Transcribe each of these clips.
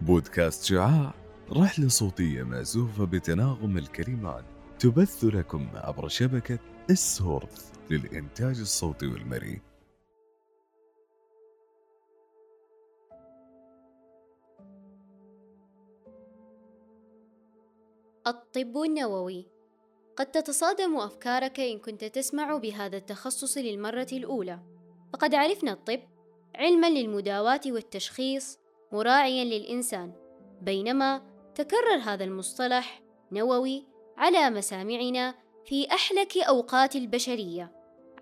بودكاست شعاع رحلة صوتية مأزوفة بتناغم الكلمات تبث لكم عبر شبكة السورث للإنتاج الصوتي والمرئي. الطب النووي. قد تتصادم أفكارك إن كنت تسمع بهذا التخصص للمرة الأولى. فقد عرفنا الطب علما للمداواة والتشخيص مراعيا للإنسان. بينما تكرر هذا المصطلح نووي على مسامعنا في أحلك أوقات البشرية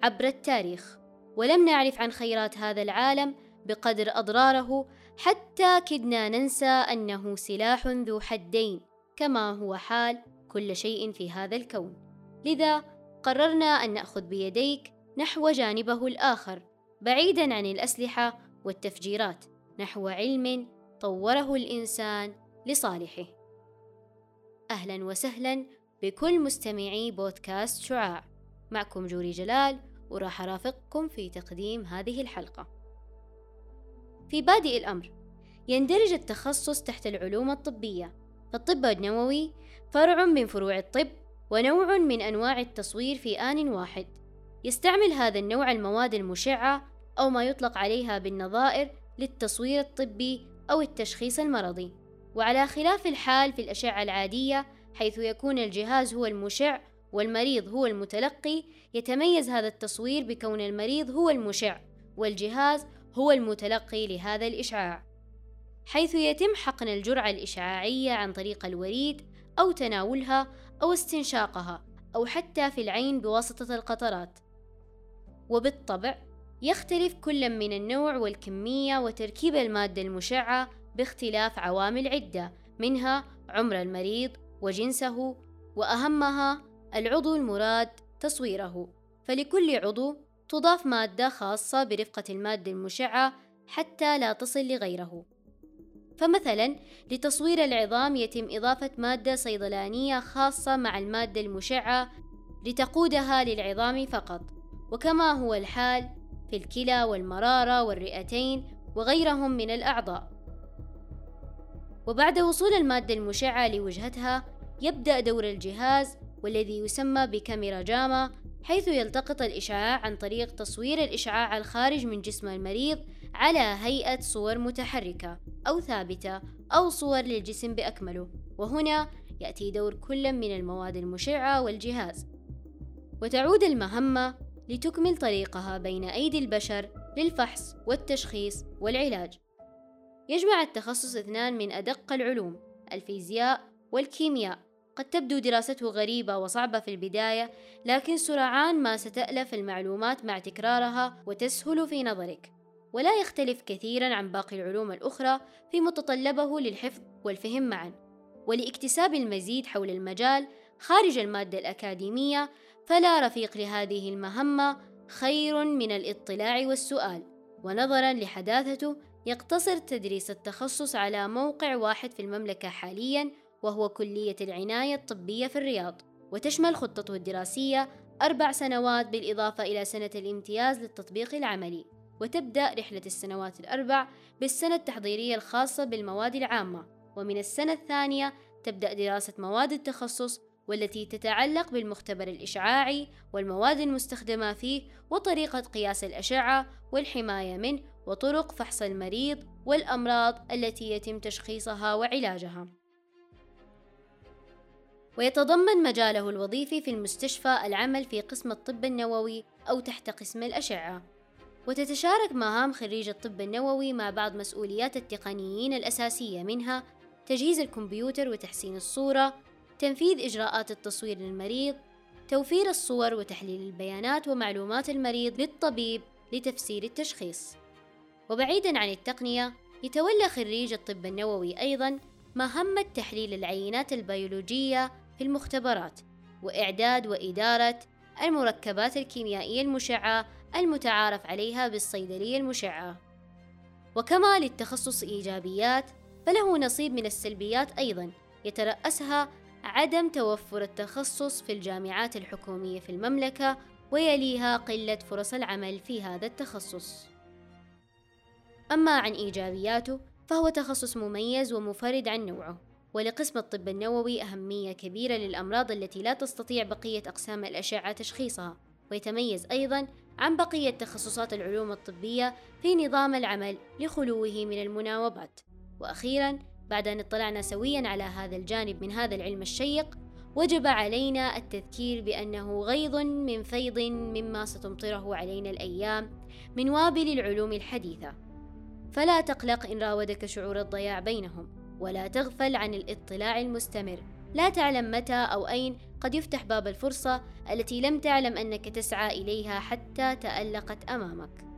عبر التاريخ. ولم نعرف عن خيرات هذا العالم بقدر أضراره حتى كدنا ننسى أنه سلاح ذو حدين كما هو حال كل شيء في هذا الكون. لذا قررنا أن نأخذ بيديك نحو جانبه الآخر بعيدا عن الأسلحة والتفجيرات نحو علم طوره الإنسان لصالحه. أهلا وسهلا بكل مستمعي بودكاست شعاع. معكم جوري جلال وراح أرافقكم في تقديم هذه الحلقة. في بادئ الأمر يندرج التخصص تحت العلوم الطبية. فالطب النووي فرع من فروع الطب ونوع من أنواع التصوير في آن واحد. يستعمل هذا النوع المواد المشعة أو ما يطلق عليها بالنظائر للتصوير الطبي أو التشخيص المرضي. وعلى خلاف الحال في الأشعة العادية حيث يكون الجهاز هو المشع والمريض هو المتلقي يتميز هذا التصوير بكون المريض هو المشع والجهاز هو المتلقي لهذا الإشعاع. حيث يتم حقن الجرعة الإشعاعية عن طريق الوريد أو تناولها أو استنشاقها أو حتى في العين بواسطة القطرات. وبالطبع يختلف كل من النوع والكمية وتركيب المادة المشعة باختلاف عوامل عدة منها عمر المريض وجنسه وأهمها العضو المراد تصويره. فلكل عضو تضاف مادة خاصة برفقة المادة المشعة حتى لا تصل لغيره. فمثلا لتصوير العظام يتم إضافة مادة صيدلانية خاصة مع المادة المشعة لتقودها للعظام فقط. وكما هو الحال في الكلى والمرارة والرئتين وغيرهم من الأعضاء. وبعد وصول المادة المشعة لوجهتها يبدأ دور الجهاز والذي يسمى بكاميرا جاما حيث يلتقط الإشعاع عن طريق تصوير الإشعاع الخارج من جسم المريض على هيئة صور متحركة أو ثابتة أو صور للجسم بأكمله. وهنا يأتي دور كل من المواد المشعة والجهاز. وتعود المهمة لتكمل طريقها بين أيدي البشر للفحص والتشخيص والعلاج. يجمع التخصص اثنان من أدق العلوم الفيزياء والكيمياء. قد تبدو دراسته غريبة وصعبة في البداية لكن سرعان ما ستألف المعلومات مع تكرارها وتسهل في نظرك. ولا يختلف كثيرا عن باقي العلوم الأخرى في متطلبه للحفظ والفهم معا. ولاكتساب المزيد حول المجال خارج المادة الأكاديمية فلا رفيق لهذه المهمة خير من الاطلاع والسؤال. ونظرا لحداثته يقتصر تدريس التخصص على موقع واحد في المملكة حاليا وهو كلية العناية الطبية في الرياض. وتشمل خطته الدراسية أربع سنوات بالإضافة إلى سنة الامتياز للتطبيق العملي. وتبدأ رحلة السنوات الأربع بالسنة التحضيرية الخاصة بالمواد العامة ومن السنة الثانية تبدأ دراسة مواد التخصص والتي تتعلق بالمختبر الإشعاعي والمواد المستخدمة فيه وطريقة قياس الأشعة والحماية منه وطرق فحص المريض والأمراض التي يتم تشخيصها وعلاجها. ويتضمن مجاله الوظيفي في المستشفى العمل في قسم الطب النووي أو تحت قسم الأشعة. وتتشارك مهام خريج الطب النووي مع بعض مسؤوليات التقنيين الأساسية منها تجهيز الكمبيوتر وتحسين الصورة، تنفيذ إجراءات التصوير للمريض، توفير الصور وتحليل البيانات ومعلومات المريض للطبيب لتفسير التشخيص. وبعيدا عن التقنية يتولى خريج الطب النووي أيضا مهمة تحليل العينات البيولوجية في المختبرات وإعداد وإدارة المركبات الكيميائية المشعة المتعارف عليها بالصيدلية المشعة وكما للتخصص إيجابيات فله نصيب من السلبيات أيضا يترأسها عدم توفر التخصص في الجامعات الحكومية في المملكة ويليها قلة فرص العمل في هذا التخصص. أما عن إيجابياته فهو تخصص مميز ومفرد عن نوعه، ولقسم الطب النووي أهمية كبيرة للأمراض التي لا تستطيع بقية أقسام الأشعة تشخيصها، ويتميز أيضا عن بقية تخصصات العلوم الطبية في نظام العمل لخلوه من المناوبات. وأخيرا بعد أن اطلعنا سويا على هذا الجانب من هذا العلم الشيق وجب علينا التذكير بأنه غيض من فيض مما ستمطره علينا الأيام من وابل العلوم الحديثة فلا تقلق إن راودك شعور الضياع بينهم ولا تغفل عن الاطلاع المستمر لا تعلم متى أو أين قد يفتح باب الفرصة التي لم تعلم أنك تسعى إليها حتى تألقت أمامك.